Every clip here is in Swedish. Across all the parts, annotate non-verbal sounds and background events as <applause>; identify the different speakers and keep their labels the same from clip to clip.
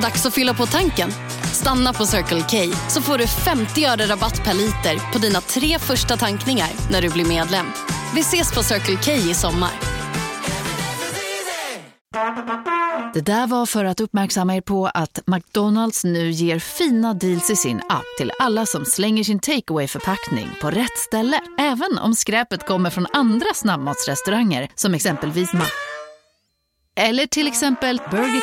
Speaker 1: Dags att fylla på tanken. Stanna på Circle K så får du 50 öre rabatt per liter på dina tre första tankningar när du blir medlem. Vi ses på Circle K i sommar.
Speaker 2: Det där var för att uppmärksamma er på att McDonalds nu ger fina deals i sin app till alla som slänger sin takeaway förpackning på rätt ställe. Även om skräpet kommer från andra snabbmatsrestauranger som exempelvis Ma... Eller till exempel Burger...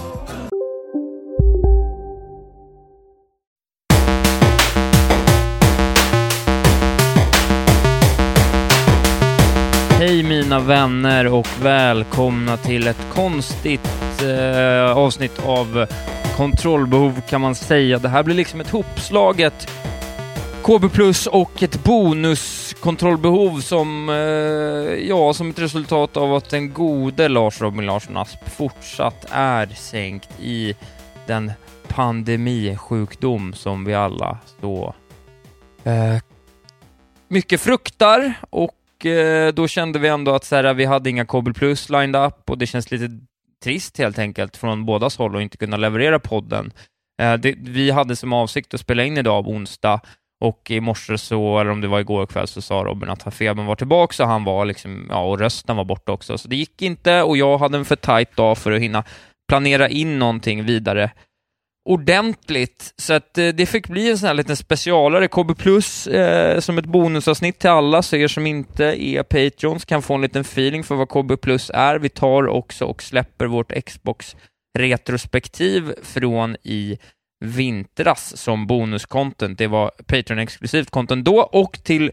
Speaker 3: Mina vänner och välkomna till ett konstigt eh, avsnitt av kontrollbehov kan man säga. Det här blir liksom ett hopslaget KB Plus och ett bonuskontrollbehov som, eh, ja, som ett resultat av att den gode Lars Robin Larsson Asp fortsatt är sänkt i den pandemisjukdom som vi alla så eh, mycket fruktar och eh, då kände vi ändå att så här, vi hade inga Kobel Plus lined up och det känns lite trist helt enkelt från bådas håll att inte kunna leverera podden. Eh, det, vi hade som avsikt att spela in idag onsdag och i morse så, eller om det var igår kväll, så sa Robin att febern var tillbaka så han var liksom, ja, och rösten var borta också. Så det gick inte och jag hade en för tajt dag för att hinna planera in någonting vidare ordentligt, så att eh, det fick bli en sån här liten specialare. KB Plus eh, som ett bonusavsnitt till alla, så er som inte är Patreons kan få en liten feeling för vad KB Plus är. Vi tar också och släpper vårt Xbox retrospektiv från i vintras som bonuscontent. Det var Patreon-exklusivt content då och till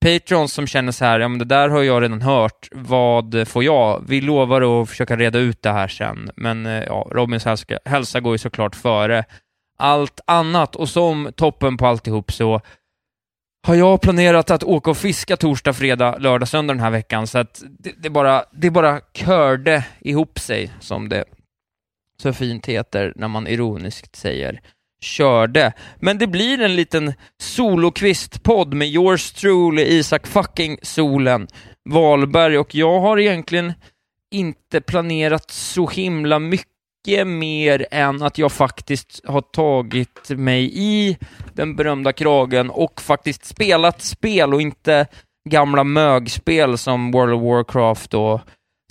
Speaker 3: Patrons som känner så här, ja men det där har jag redan hört, vad får jag? Vi lovar att försöka reda ut det här sen, men eh, ja, Robins hälsa, hälsa går ju såklart före allt annat. Och som toppen på alltihop så har jag planerat att åka och fiska torsdag, fredag, lördag, söndag den här veckan, så att det, det bara, det bara körde ihop sig, som det så fint heter när man ironiskt säger körde. Men det blir en liten solokvist-podd med yours truly, Isak fucking Solen Wahlberg och jag har egentligen inte planerat så himla mycket mer än att jag faktiskt har tagit mig i den berömda kragen och faktiskt spelat spel och inte gamla mögspel som World of Warcraft och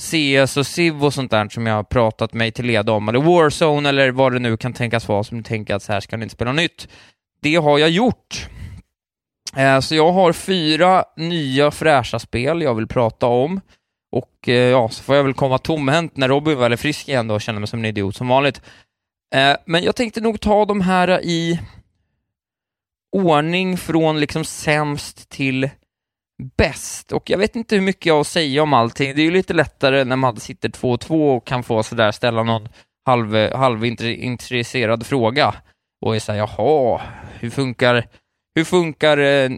Speaker 3: CS och Civ och sånt där som jag har pratat mig till leda om, eller Warzone eller vad det nu kan tänkas vara som du tänker att så här ska ni inte spela nytt. Det har jag gjort. Eh, så jag har fyra nya fräscha spel jag vill prata om. Och eh, ja, så får jag väl komma tomhänt när Robin väl är frisk igen då och känna mig som en idiot som vanligt. Eh, men jag tänkte nog ta de här i ordning från liksom sämst till bäst. Och jag vet inte hur mycket jag har att säga om allting. Det är ju lite lättare när man sitter två och två och kan få sådär ställa någon halv, halvintresserad fråga och är såhär, jaha, hur funkar, hur funkar, eh,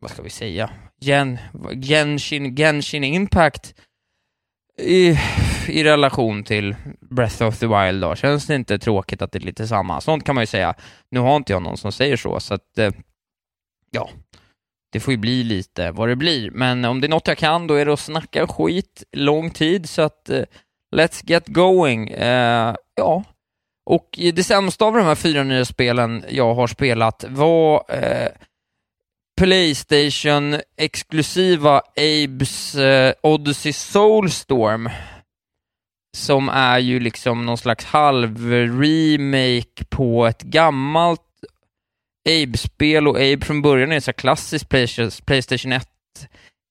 Speaker 3: vad ska vi säga, Gen, Genshin, Genshin Impact i, i relation till Breath of the Wild då? Känns det inte tråkigt att det är lite samma? Sånt kan man ju säga. Nu har inte jag någon som säger så, så att, eh, ja, det får ju bli lite vad det blir, men om det är något jag kan då är det att snacka skit lång tid, så att uh, let's get going. Uh, ja, och det sämsta av de här fyra nya spelen jag har spelat var eh, uh, Playstation-exklusiva Abes Odyssey Soulstorm, som är ju liksom någon slags halv-remake på ett gammalt Abe-spel och Abe från början är ett här klassiskt Playstation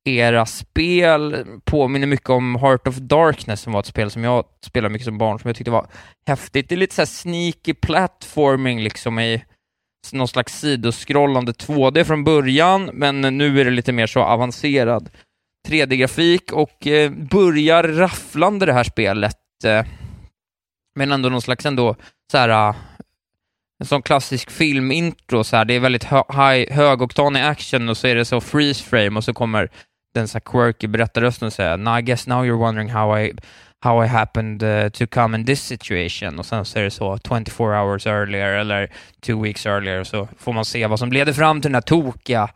Speaker 3: 1-era-spel, påminner mycket om Heart of Darkness som var ett spel som jag spelade mycket som barn, som jag tyckte var häftigt. Det är lite så sneaky platforming liksom i någon slags sidoskrollande 2D från början, men nu är det lite mer så avancerad 3D-grafik och eh, börjar rafflande det här spelet, eh, men ändå någon slags ändå så här en sån klassisk filmintro, så här, det är väldigt hö high, högoktanig action och så är det så freeze frame och så kommer den så quirky berättarrösten och "Now I guess now you're wondering how I, how I happened uh, to come in this situation och sen så är det så 24 hours earlier eller two weeks earlier så får man se vad som leder fram till den här tokiga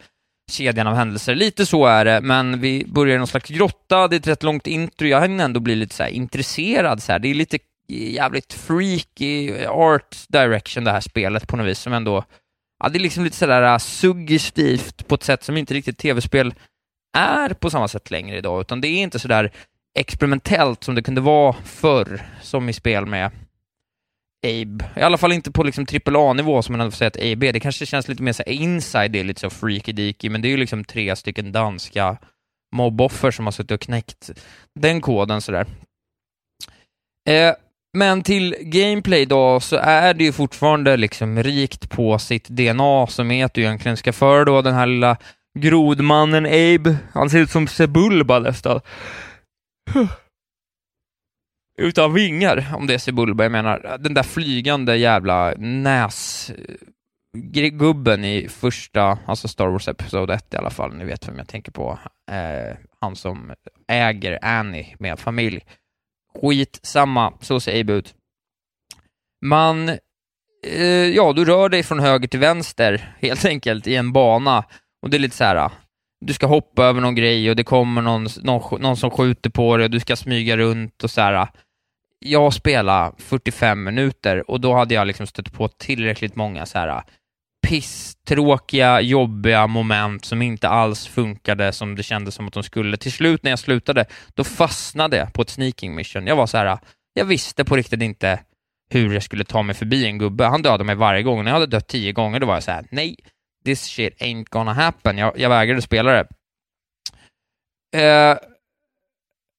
Speaker 3: kedjan av händelser. Lite så är det, men vi börjar i någon slags grotta, det är ett rätt långt intro, jag hinner ändå bli lite så intresserad så här. det är lite jävligt freaky art direction det här spelet på något vis som ändå, ja det är liksom lite sådär äh, suggestivt på ett sätt som inte riktigt tv-spel är på samma sätt längre idag, utan det är inte sådär experimentellt som det kunde vara förr, som i spel med Abe. I alla fall inte på liksom AAA-nivå som man ändå får säga att Abe är. Det kanske känns lite mer så inside, det är lite så freaky deaky, men det är ju liksom tre stycken danska mobboffer som har suttit och knäckt den koden sådär. Eh, men till gameplay då så är det ju fortfarande liksom rikt på sitt DNA som är att du egentligen ska föra då den här lilla grodmannen Abe. Han ser ut som Sebulba nästan. <sighs> Utan vingar, om det är Sebulba jag menar. Den där flygande jävla näsgubben eh, i första, alltså Star Wars Episod 1 i alla fall, ni vet vem jag tänker på. Eh, han som äger Annie med familj. Skit samma, så ser Abe ut. Man, eh, ja, du rör dig från höger till vänster, helt enkelt, i en bana. Och det är lite så här, du ska hoppa över någon grej och det kommer någon, någon, någon som skjuter på dig och du ska smyga runt och så här. Jag spelade 45 minuter och då hade jag liksom stött på tillräckligt många så här pisstråkiga, jobbiga moment som inte alls funkade som det kändes som att de skulle. Till slut när jag slutade, då fastnade jag på ett sneaking mission. Jag var så här, jag visste på riktigt inte hur jag skulle ta mig förbi en gubbe. Han dödade mig varje gång. När jag hade dött tio gånger, då var jag så här, nej, this shit ain't gonna happen. Jag, jag vägrade spela det. Uh,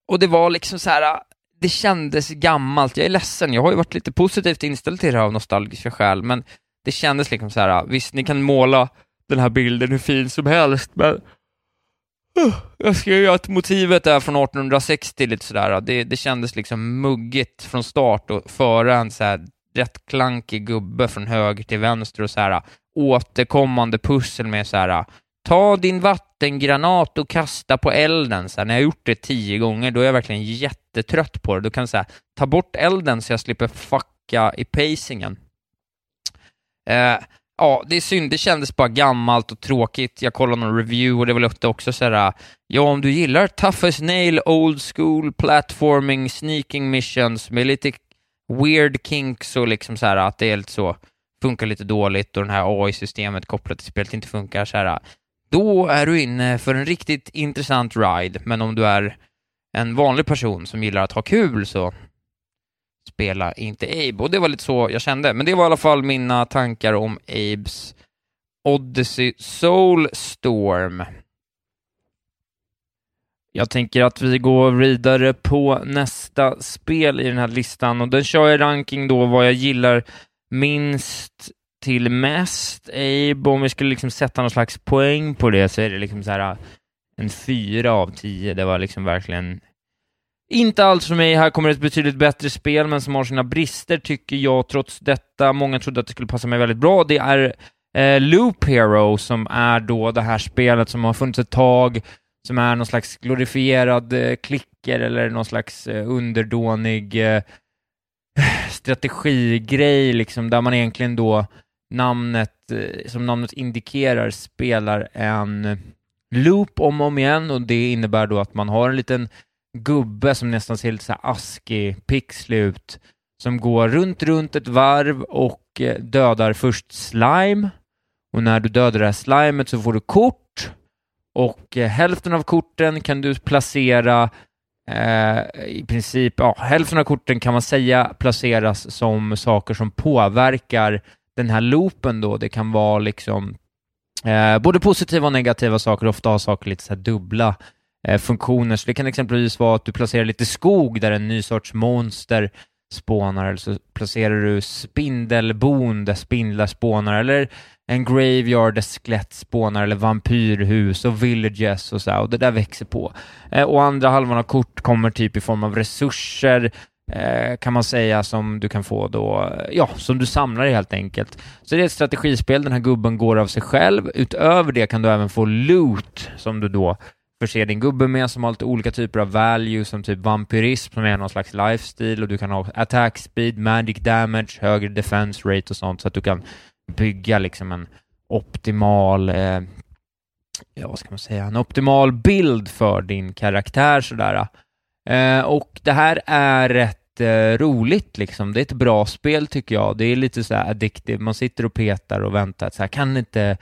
Speaker 3: och det var liksom så här, det kändes gammalt. Jag är ledsen, jag har ju varit lite positivt inställd till det här av nostalgiska skäl, men det kändes liksom så här, visst ni kan måla den här bilden hur fin som helst, men uh, jag ska ju att motivet är från 1860 lite sådär, det, det kändes liksom muggigt från start och föra en så här rätt klankig gubbe från höger till vänster och så här återkommande pussel med så här ta din vattengranat och kasta på elden. Så här, när jag har gjort det tio gånger, då är jag verkligen jättetrött på det. Då kan jag ta bort elden så jag slipper fucka i pacingen. Eh, ja, det är synd. Det kändes bara gammalt och tråkigt. Jag kollade någon review och det var också så här, ja, om du gillar Tough as Nail, Old School, Platforming, Sneaking Missions med lite weird kinks och liksom så här att det är lite så, funkar lite dåligt och det här AI-systemet kopplat till spelet inte funkar så här, då är du inne för en riktigt intressant ride. Men om du är en vanlig person som gillar att ha kul så spela inte Abe. Och det var lite så jag kände. Men det var i alla fall mina tankar om Abes Odyssey Soulstorm. Jag tänker att vi går vidare på nästa spel i den här listan och den kör jag ranking då vad jag gillar minst till mest. Abe, om vi skulle liksom sätta någon slags poäng på det så är det liksom så här äh, en fyra av tio. Det var liksom verkligen inte alls för mig. Här kommer ett betydligt bättre spel, men som har sina brister, tycker jag trots detta. Många trodde att det skulle passa mig väldigt bra. Det är eh, Loop Hero, som är då det här spelet som har funnits ett tag, som är någon slags glorifierad eh, klicker eller någon slags eh, underdånig eh, <sighs> strategigrej, liksom, där man egentligen då namnet, eh, som namnet indikerar, spelar en loop om och om igen och det innebär då att man har en liten gubbe som nästan ser lite så här askig, pixlig ut, som går runt, runt ett varv och eh, dödar först slime. Och när du dödar det här slimet så får du kort och eh, hälften av korten kan du placera eh, i princip, ja, hälften av korten kan man säga placeras som saker som påverkar den här loopen då. Det kan vara liksom eh, både positiva och negativa saker, ofta har saker lite så dubbla Eh, funktioner. Så det kan exempelvis vara att du placerar lite skog där en ny sorts monster spånar, eller så placerar du spindelbon där spindlar spånar, eller en graveyard där skelett spånar, eller vampyrhus och villages och så här, och det där växer på. Eh, och andra halvan av kort kommer typ i form av resurser, eh, kan man säga, som du kan få då, eh, ja, som du samlar i helt enkelt. Så det är ett strategispel, den här gubben går av sig själv. Utöver det kan du även få loot som du då förse din gubbe med som har lite olika typer av value som typ vampyrism som är någon slags lifestyle och du kan ha attack speed, magic damage, högre defense rate och sånt så att du kan bygga liksom en optimal eh, ja, vad ska man säga, en optimal bild för din karaktär sådär. Eh, och det här är rätt eh, roligt liksom. Det är ett bra spel tycker jag. Det är lite så här addictive. Man sitter och petar och väntar. Så här, kan inte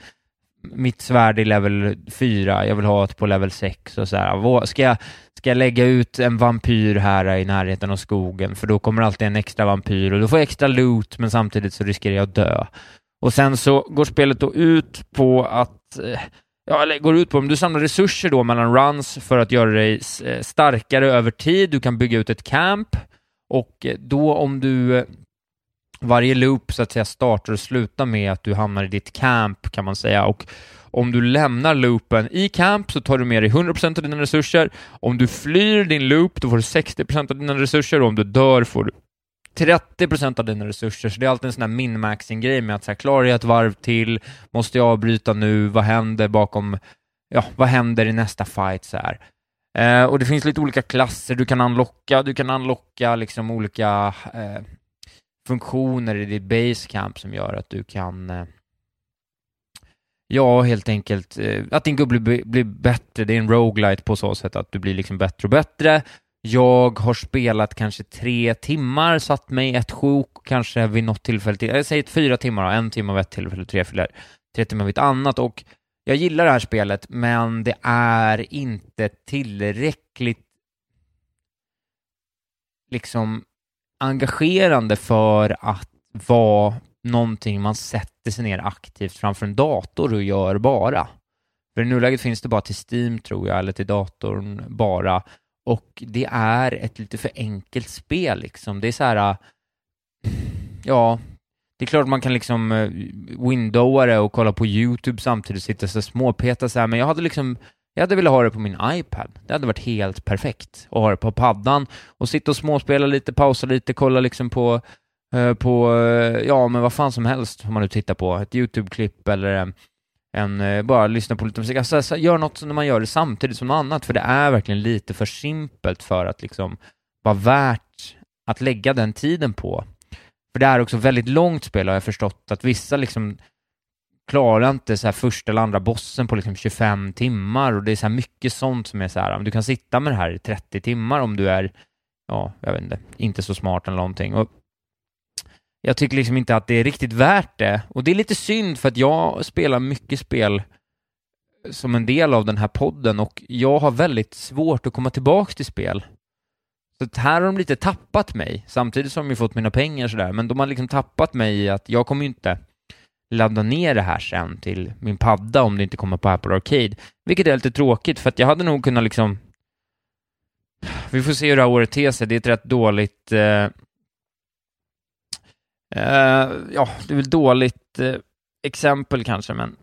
Speaker 3: mitt svärd i level 4, jag vill ha ett på level 6 och så här. Ska jag, ska jag lägga ut en vampyr här i närheten av skogen? För då kommer alltid en extra vampyr och då får jag extra loot, men samtidigt så riskerar jag att dö. Och sen så går spelet då ut på att eh, ja, eller går ut på om du samlar resurser då mellan runs för att göra dig eh, starkare över tid. Du kan bygga ut ett camp och eh, då om du varje loop så att säga startar och slutar med att du hamnar i ditt camp kan man säga och om du lämnar loopen i camp så tar du med dig 100% av dina resurser. Om du flyr din loop då får du 60% av dina resurser och om du dör får du 30% av dina resurser, så det är alltid en sån här min-maxing-grej med att så här, klarar jag ett varv till? Måste jag avbryta nu? Vad händer bakom, ja, vad händer i nästa fight? Så här. Eh, och det finns lite olika klasser du kan unlocka, du kan unlocka liksom olika eh, funktioner i ditt basecamp som gör att du kan eh, Ja, helt enkelt eh, att din gubbe blir, blir bättre. Det är en roguelite på så sätt att du blir liksom bättre och bättre. Jag har spelat kanske tre timmar, satt mig i ett sjok, kanske vid något tillfälle till, jag säger fyra timmar, en timme av ett tillfälle, tre, fyra, tre timmar vid ett annat och jag gillar det här spelet, men det är inte tillräckligt liksom engagerande för att vara någonting man sätter sig ner aktivt framför en dator och gör bara. För i nuläget finns det bara till Steam tror jag, eller till datorn bara. Och det är ett lite för enkelt spel liksom. Det är så här, äh, ja, det är klart man kan liksom äh, windowa det och kolla på YouTube samtidigt, och sitta så småpeta så här, men jag hade liksom jag hade velat ha det på min iPad. Det hade varit helt perfekt att ha det på paddan och sitta och småspela lite, pausa lite, kolla liksom på, eh, på eh, ja, men vad fan som helst om man nu tittar på. Ett YouTube-klipp eller en, en, eh, bara lyssna på lite musik. Alltså, alltså, gör något när man gör det samtidigt som något annat, för det är verkligen lite för simpelt för att liksom vara värt att lägga den tiden på. För det är också väldigt långt spel har jag förstått, att vissa liksom klarar inte så här första eller andra bossen på liksom 25 timmar och det är så här mycket sånt som är så här, du kan sitta med det här i 30 timmar om du är, ja, jag vet inte, inte så smart eller någonting. Och jag tycker liksom inte att det är riktigt värt det. Och det är lite synd för att jag spelar mycket spel som en del av den här podden och jag har väldigt svårt att komma tillbaks till spel. Så här har de lite tappat mig, samtidigt som de fått mina pengar sådär, men de har liksom tappat mig i att jag kommer ju inte ladda ner det här sen till min padda om det inte kommer på Apple Arcade, vilket är lite tråkigt för att jag hade nog kunnat liksom vi får se hur det här året ter sig. Det är ett rätt dåligt eh, Uh, ja, det är väl dåligt uh, exempel kanske, men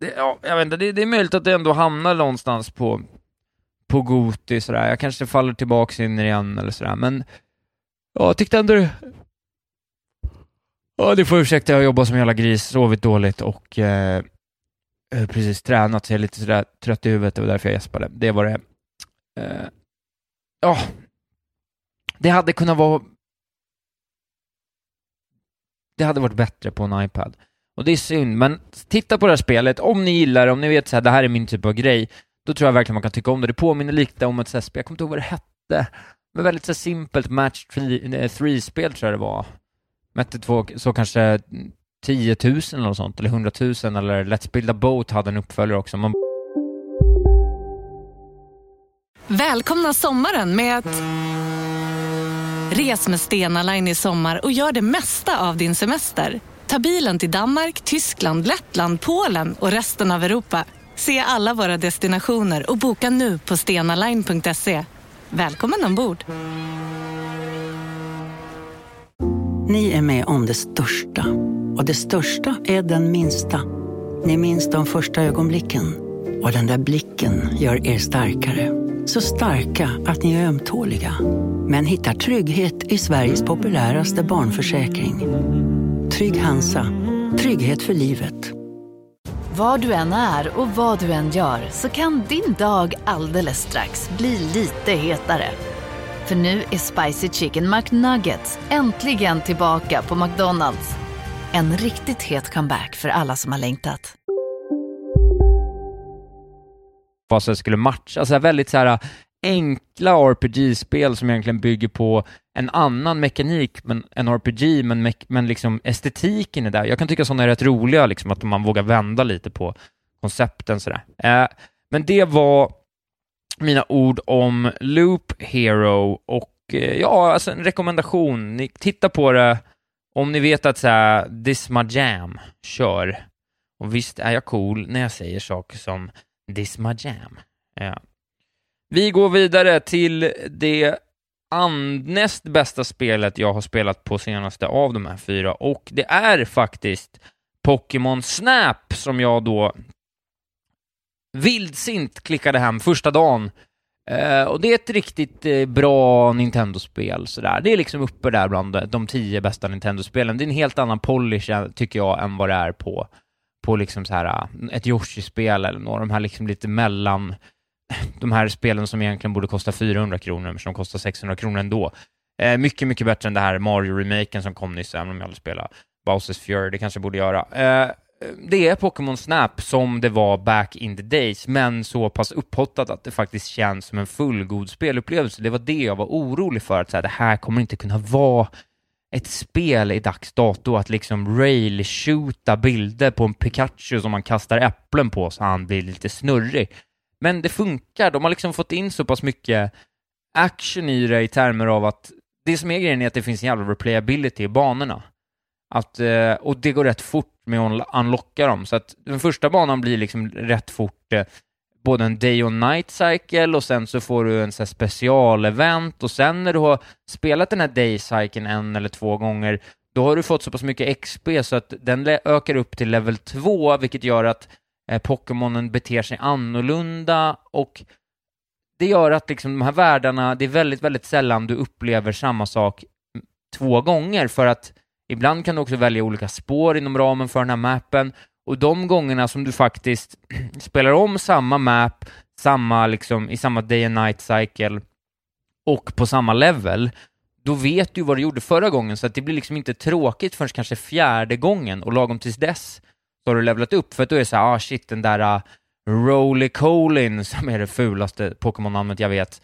Speaker 3: det, ja, jag vet inte, det, det, är möjligt att det ändå hamnar någonstans på, på Goti sådär. Jag kanske faller tillbaks in igen eller sådär, men ja, jag tyckte ändå. Ja, du får ursäkta, jag har jobbat som jävla gris, sovit dåligt och eh, eh, precis tränat, så jag är lite sådär trött i huvudet, det var därför jag gäspade. Det var det. Eh, ja, det hade kunnat vara det hade varit bättre på en iPad. Och det är synd, men titta på det här spelet, om ni gillar det, om ni vet att det här är min typ av grej, då tror jag verkligen man kan tycka om det. Det påminner lite om ett spel, jag kommer inte ihåg vad det hette, men väldigt så simpelt match 3-spel eh, tror jag det var. Mätte två, så kanske 10 000 eller något sånt, eller 100 000, eller Let's Build a Boat hade en uppföljare också. Man...
Speaker 4: Välkomna sommaren med att Res med Stena Line i sommar och gör det mesta av din semester. Ta bilen till Danmark, Tyskland, Lettland, Polen och resten av Europa. Se alla våra destinationer och boka nu på stenaline.se. Välkommen ombord!
Speaker 5: Ni är med om det största. Och det största är den minsta. Ni minns de första ögonblicken. Och den där blicken gör er starkare. Så starka att ni är ömtåliga men hittar trygghet i Sveriges populäraste barnförsäkring. Trygg Hansa. Trygghet för livet.
Speaker 2: Var du än är och vad du än gör så kan din dag alldeles strax bli lite hetare. För nu är Spicy Chicken McNuggets äntligen tillbaka på McDonalds. En riktigt het comeback för alla som har längtat.
Speaker 3: vad som skulle matcha, alltså väldigt så här äh, enkla RPG-spel som egentligen bygger på en annan mekanik men RPG, men, me men liksom estetiken är där. Jag kan tycka sådana är rätt roliga, liksom att man vågar vända lite på koncepten sådär. Eh, men det var mina ord om Loop Hero och eh, ja, alltså en rekommendation. Ni, titta på det om ni vet att såhär, This My Jam, kör. Och visst är jag cool när jag säger saker som This My Jam. Ja. Vi går vidare till det näst bästa spelet jag har spelat på senaste av de här fyra och det är faktiskt Pokémon Snap som jag då vildsint klickade hem första dagen. Eh, och det är ett riktigt eh, bra Nintendo-spel sådär. Det är liksom uppe där bland de tio bästa Nintendo-spelen. Det är en helt annan polish, eh, tycker jag, än vad det är på, på liksom så här, eh, ett Yoshi-spel eller några de här liksom lite mellan <laughs> de här spelen som egentligen borde kosta 400 kronor, men som kostar 600 kronor ändå. Eh, mycket, mycket bättre än det här Mario-remaken som kom nyss, även om jag aldrig spelade Bowsers Fury, det kanske jag borde göra. Eh, det är Pokémon Snap som det var back in the days, men så pass upphottat att det faktiskt känns som en fullgod spelupplevelse. Det var det jag var orolig för, att så här, det här kommer inte kunna vara ett spel i dags dato att liksom rail-shoota bilder på en Pikachu som man kastar äpplen på så han blir lite snurrig. Men det funkar, de har liksom fått in så pass mycket action i det i termer av att det som är grejen är att det finns en jävla replayability i banorna. Att, eh, och det går rätt fort med att unlocka dem, så att den första banan blir liksom rätt fort eh, både en day och night cycle och sen så får du en så specialevent och sen när du har spelat den här day Cycle en eller två gånger, då har du fått så pass mycket XP så att den ökar upp till level 2, vilket gör att eh, Pokémonen beter sig annorlunda och det gör att liksom de här världarna, det är väldigt, väldigt sällan du upplever samma sak två gånger för att ibland kan du också välja olika spår inom ramen för den här mappen och de gångerna som du faktiskt <clears throat> spelar om samma map, samma liksom, i samma day and night cycle och på samma level, då vet du vad du gjorde förra gången, så att det blir liksom inte tråkigt förrän kanske fjärde gången och lagom tills dess så har du levlat upp, för att då är det så här, ah shit, den där ah, uh, Roly Colin, <laughs> som är det fulaste Pokémon-namnet jag vet,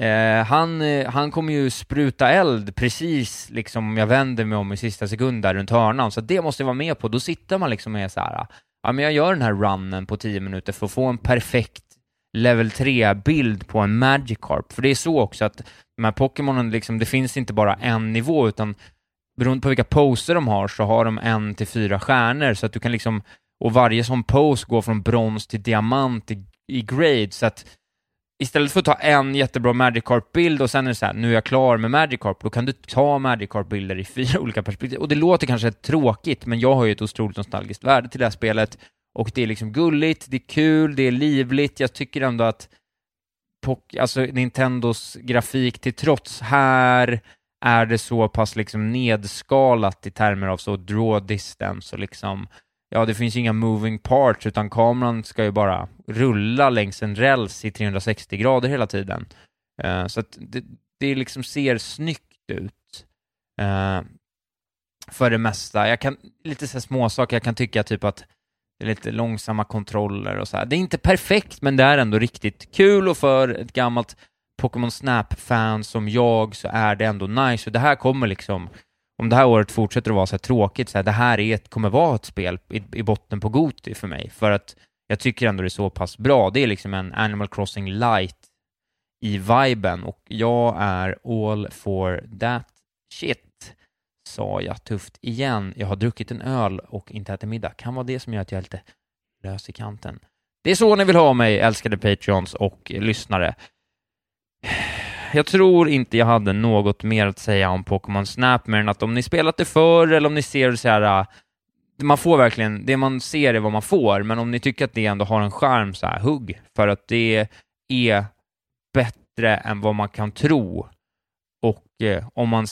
Speaker 3: Eh, han, eh, han kommer ju spruta eld precis liksom jag vänder mig om i sista sekund där runt hörnan, så det måste jag vara med på. Då sitter man liksom med så här, ah, ja men jag gör den här runnen på 10 minuter för att få en perfekt level 3-bild på en Magikarp, för det är så också att de här Pokémonen, liksom, det finns inte bara en nivå, utan beroende på vilka poser de har så har de en till fyra stjärnor, så att du kan liksom, och varje sån pose går från brons till diamant i, i grade, så att istället för att ta en jättebra Magikarp-bild och sen är det så här, nu är jag klar med Magikarp, då kan du ta Magikarp-bilder i <laughs> fyra olika perspektiv. Och det låter kanske tråkigt, men jag har ju ett otroligt nostalgiskt värde till det här spelet och det är liksom gulligt, det är kul, det är livligt. Jag tycker ändå att alltså Nintendos grafik till trots, här är det så pass liksom nedskalat i termer av så draw distance och liksom ja, det finns inga moving parts, utan kameran ska ju bara rulla längs en räls i 360 grader hela tiden. Uh, så att det, det liksom ser snyggt ut. Uh, för det mesta. Jag kan, lite så småsaker, jag kan tycka typ att det är lite långsamma kontroller och så här. Det är inte perfekt, men det är ändå riktigt kul och för ett gammalt Pokémon Snap-fan som jag så är det ändå nice. Och det här kommer liksom om det här året fortsätter att vara så här tråkigt, så här, det här är ett, kommer vara ett spel i, i botten på Goti för mig, för att jag tycker ändå det är så pass bra. Det är liksom en Animal Crossing light i viben och jag är all for that shit, sa jag tufft igen. Jag har druckit en öl och inte ätit middag. Kan vara det som gör att jag är lite lös i kanten. Det är så ni vill ha mig, älskade Patreons och lyssnare jag tror inte jag hade något mer att säga om Pokémon Snap, mer än att om ni spelat det förr eller om ni ser så här, äh, man får verkligen, det man ser är vad man får, men om ni tycker att det ändå har en charm så här, hugg, för att det är bättre än vad man kan tro. Och eh, om man,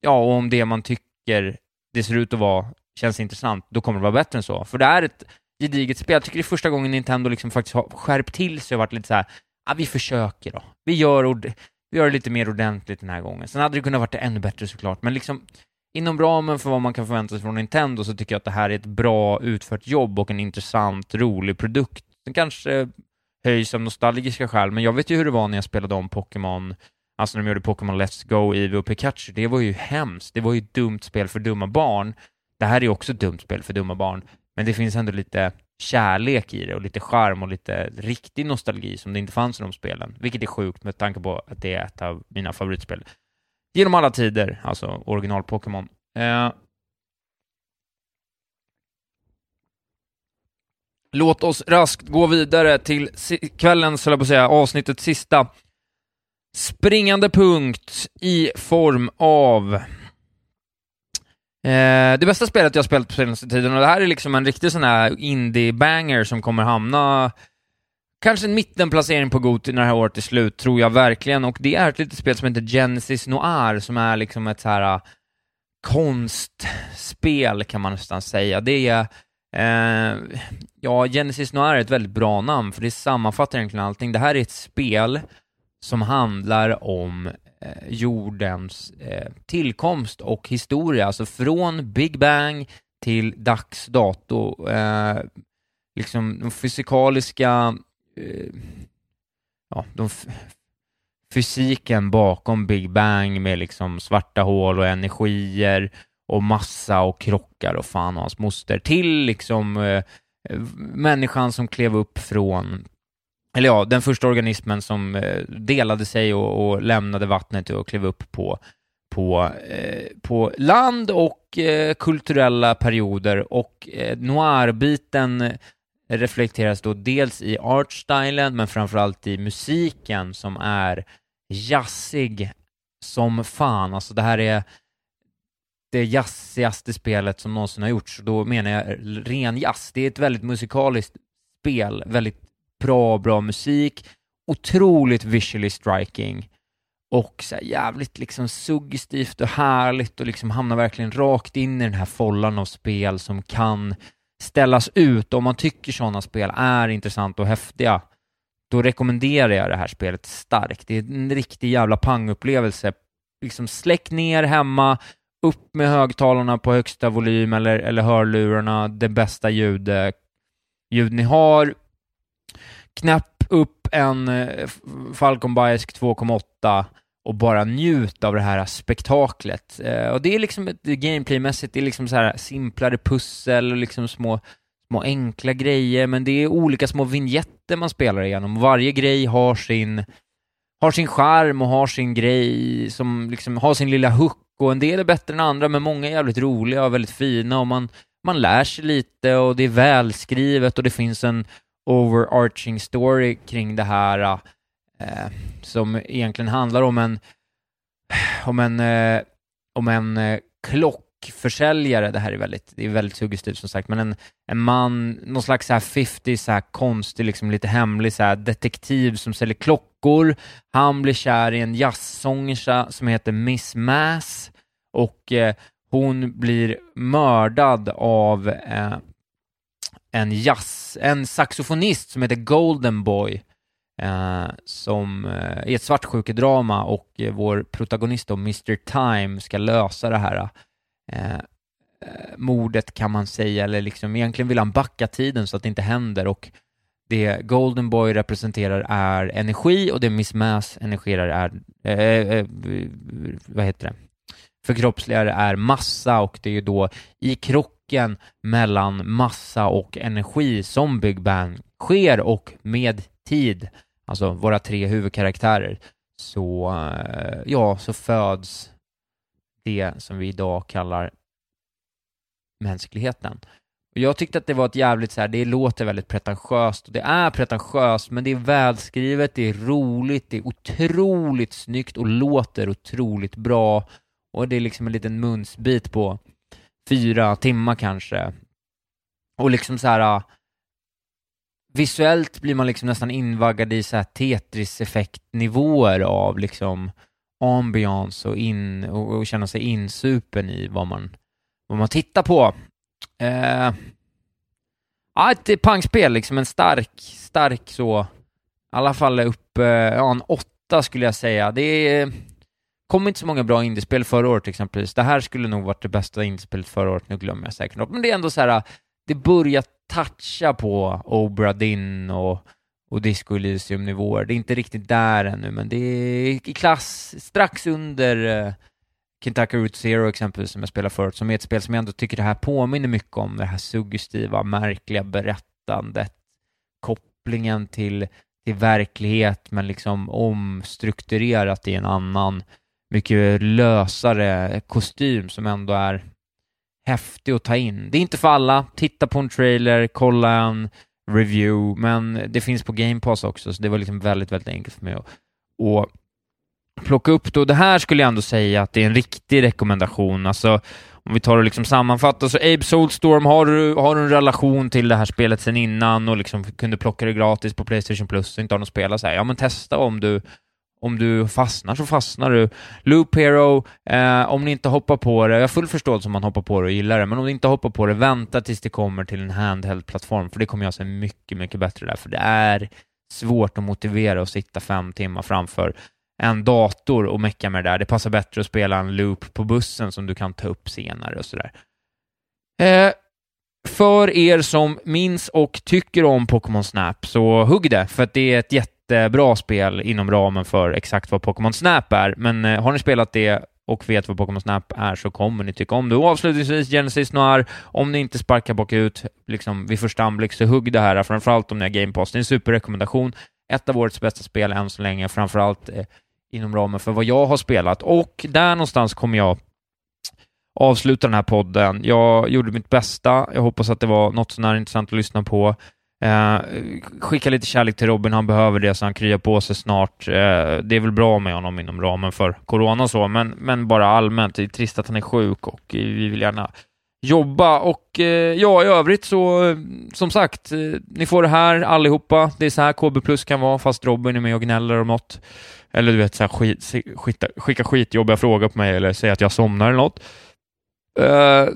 Speaker 3: ja, och om det man tycker det ser ut att vara känns intressant, då kommer det vara bättre än så. För det är ett gediget spel. Jag tycker det är första gången Nintendo liksom faktiskt har skärpt till sig och varit lite så här, ja vi försöker då. Vi gör, ord- vi gör det lite mer ordentligt den här gången. Sen hade det kunnat varit ännu bättre såklart, men liksom inom ramen för vad man kan förvänta sig från Nintendo så tycker jag att det här är ett bra utfört jobb och en intressant, rolig produkt. Den kanske höjs av nostalgiska skäl, men jag vet ju hur det var när jag spelade om Pokémon, alltså när de gjorde Pokémon Let's Go, Eevee och Pikachu. Det var ju hemskt. Det var ju ett dumt spel för dumma barn. Det här är också ett dumt spel för dumma barn, men det finns ändå lite kärlek i det och lite charm och lite riktig nostalgi som det inte fanns i de spelen, vilket är sjukt med tanke på att det är ett av mina favoritspel genom alla tider, alltså original Pokémon. Eh, låt oss raskt gå vidare till kvällens, höll jag på att säga, avsnittets sista springande punkt i form av Eh, det bästa spelet jag spelat på senaste tiden, och det här är liksom en riktig sån här indie-banger som kommer hamna kanske en mittenplacering på Goti när det här året är slut, tror jag verkligen, och det är ett litet spel som heter Genesis Noir, som är liksom ett så här uh, konstspel kan man nästan säga. Det är eh, ja, Genesis Noir är ett väldigt bra namn, för det sammanfattar egentligen allting. Det här är ett spel som handlar om Eh, jordens eh, tillkomst och historia, alltså från Big Bang till dags dato. Eh, liksom de fysikaliska, eh, ja, de fysiken bakom Big Bang med liksom svarta hål och energier och massa och krockar och fan och hans moster till liksom eh, eh människan som klev upp från eller ja, den första organismen som eh, delade sig och, och lämnade vattnet och klev upp på, på, eh, på land och eh, kulturella perioder och eh, noir-biten reflekteras då dels i artstylen men framförallt i musiken som är jazzig som fan. Alltså det här är det jazzigaste spelet som någonsin har gjorts och då menar jag ren jazz. Det är ett väldigt musikaliskt spel, väldigt bra, bra musik, otroligt visually striking och så här jävligt liksom suggestivt och härligt och liksom hamnar verkligen rakt in i den här follan av spel som kan ställas ut. Om man tycker sådana spel är intressanta och häftiga, då rekommenderar jag det här spelet starkt. Det är en riktig jävla pangupplevelse. Liksom släck ner hemma, upp med högtalarna på högsta volym eller, eller hörlurarna, det bästa ljud, ljud ni har. Knäpp upp en eh, Falcon Bias 2,8 och bara njut av det här spektaklet. Eh, och det är liksom ett gameplaymässigt, det är liksom så här simplare pussel och liksom små, små enkla grejer, men det är olika små vignetter man spelar igenom. Varje grej har sin, har sin charm och har sin grej som liksom har sin lilla hook och en del är bättre än andra, men många är jävligt roliga och väldigt fina och man, man lär sig lite och det är välskrivet och det finns en overarching story kring det här eh, som egentligen handlar om en om en, eh, om en eh, klockförsäljare, det här är väldigt, det är väldigt suggestivt som sagt, men en, en man, någon slags så här 50 så här konstig, liksom lite hemlig så här detektiv som säljer klockor. Han blir kär i en jazzsångerska som heter Miss Mass och eh, hon blir mördad av eh, en jazz, en saxofonist som heter Golden Boy eh, som eh, är ett svartsjukedrama och eh, vår protagonist då, Mr Time, ska lösa det här eh, eh, mordet kan man säga, eller liksom egentligen vill han backa tiden så att det inte händer och det Golden Boy representerar är energi och det Miss Mass energerar är, eh, eh, vad heter det, förkroppsligar är massa och det är ju då i krock krocken mellan massa och energi som Big Bang sker och med tid, alltså våra tre huvudkaraktärer, så, eh, ja, så föds det som vi idag kallar mänskligheten. Och jag tyckte att det var ett jävligt så här, det låter väldigt pretentiöst och det är pretentiöst men det är välskrivet, det är roligt, det är otroligt snyggt och låter otroligt bra och det är liksom en liten munsbit på fyra timmar kanske. Och liksom så här äh, visuellt blir man liksom nästan invaggad i så här Tetris-effektnivåer av liksom ambiance och, in, och, och känna sig insupen i vad man, vad man tittar på. Eh, Ja, ett pangspel, liksom en stark, stark så, i alla fall upp, eh, ja, en åtta skulle jag säga. Det är, kom inte så många bra indiespel förra året exempelvis. Det här skulle nog varit det bästa indiespelet förra året, nu glömmer jag säkert något. Men det är ändå så här, det börjar toucha på Obra Dinn och, och Disco Elysium-nivåer. Det är inte riktigt där ännu, men det är i klass strax under uh, Kentucky Route Zero exempelvis, som jag spelade förut, som är ett spel som jag ändå tycker det här påminner mycket om, det här suggestiva, märkliga berättandet, kopplingen till, till verklighet, men liksom omstrukturerat i en annan, mycket lösare kostym som ändå är häftig att ta in. Det är inte för alla. Titta på en trailer, kolla en review, men det finns på Game Pass också, så det var liksom väldigt, väldigt enkelt för mig att, att plocka upp det. Och det här skulle jag ändå säga att det är en riktig rekommendation. Alltså, om vi tar och liksom sammanfattar, så Abe Soulstorm, har du, har du en relation till det här spelet sen innan och liksom kunde plocka det gratis på Playstation Plus och inte har något spel? spela, så här, ja men testa om du om du fastnar så fastnar du. Loop Hero, eh, om ni inte hoppar på det, jag har full förståelse om man hoppar på det och gillar det, men om ni inte hoppar på det, vänta tills det kommer till en handheld-plattform, för det kommer jag se mycket, mycket bättre där, för det är svårt att motivera att sitta fem timmar framför en dator och mecka med det där. Det passar bättre att spela en loop på bussen som du kan ta upp senare och sådär. Eh, för er som minns och tycker om Pokémon Snap, så hugg det, för att det är ett jättebra spel inom ramen för exakt vad Pokémon Snap är. Men eh, har ni spelat det och vet vad Pokémon Snap är så kommer ni tycka om det. Och avslutningsvis, Genesis Noir, om ni inte sparkar bakut liksom, vid första anblick så hugg det här, framförallt om ni har Game Pass. Det är en superrekommendation. Ett av årets bästa spel än så länge, framförallt eh, inom ramen för vad jag har spelat. Och där någonstans kommer jag avsluta den här podden. Jag gjorde mitt bästa. Jag hoppas att det var något sånär intressant att lyssna på. Eh, skicka lite kärlek till Robin, han behöver det så han kryar på sig snart. Eh, det är väl bra med honom inom ramen för corona och så, men, men bara allmänt. Det är trist att han är sjuk och eh, vi vill gärna jobba och eh, ja, i övrigt så eh, som sagt, eh, ni får det här allihopa. Det är så här KB Plus kan vara, fast Robin är med och gnäller om något. Eller du vet, så här, skit, skita, skicka skitjobbiga frågor på mig eller säga att jag somnar eller något. Eh,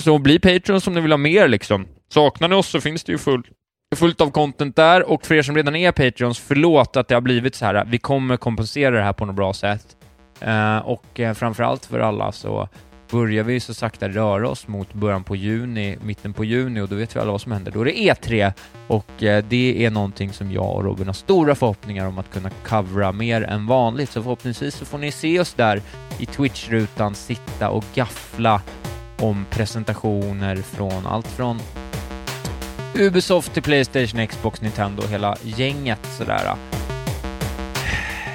Speaker 3: så bli Patreon om ni vill ha mer liksom. Saknar ni oss så finns det ju fullt fullt av content där och för er som redan är Patreons, förlåt att det har blivit så här. Vi kommer kompensera det här på något bra sätt. Uh, och uh, framförallt för alla så börjar vi så sakta röra oss mot början på juni, mitten på juni och då vet vi alla vad som händer. Då är det E3 och eh, det är någonting som jag och Robin har stora förhoppningar om att kunna covra mer än vanligt. Så förhoppningsvis så får ni se oss där i Twitch-rutan sitta och gaffla om presentationer från allt från Ubisoft till Playstation, Xbox, Nintendo, hela gänget sådär.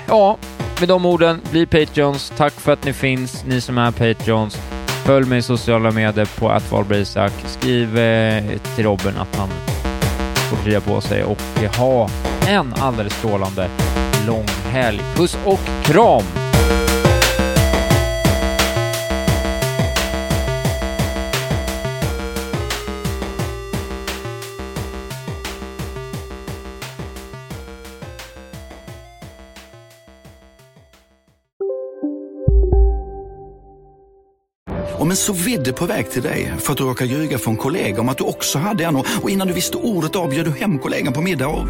Speaker 3: Ja, med de orden, bli Patreons. Tack för att ni finns, ni som är Patreons. Följ mig i sociala medier på atvalbrisak. Skriv eh, till Robin att han får krya på sig och ha en alldeles strålande lång helg. Puss och kram!
Speaker 6: Så vidde på väg till dig för att du råkade ljuga från kollega om att du också hade en och innan du visste ordet av du hem kollegan på middag och...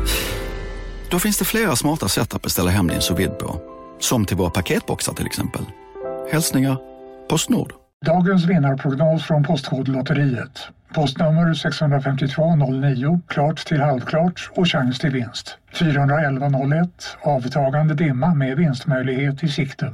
Speaker 6: Då finns det flera smarta sätt att beställa hem din sous på. Som till våra paketboxar till exempel. Hälsningar Postnord.
Speaker 7: Dagens vinnarprognos från Postkodlotteriet. Postnummer 65209, klart till halvklart och chans till vinst. 41101, avtagande dimma med vinstmöjlighet i sikte.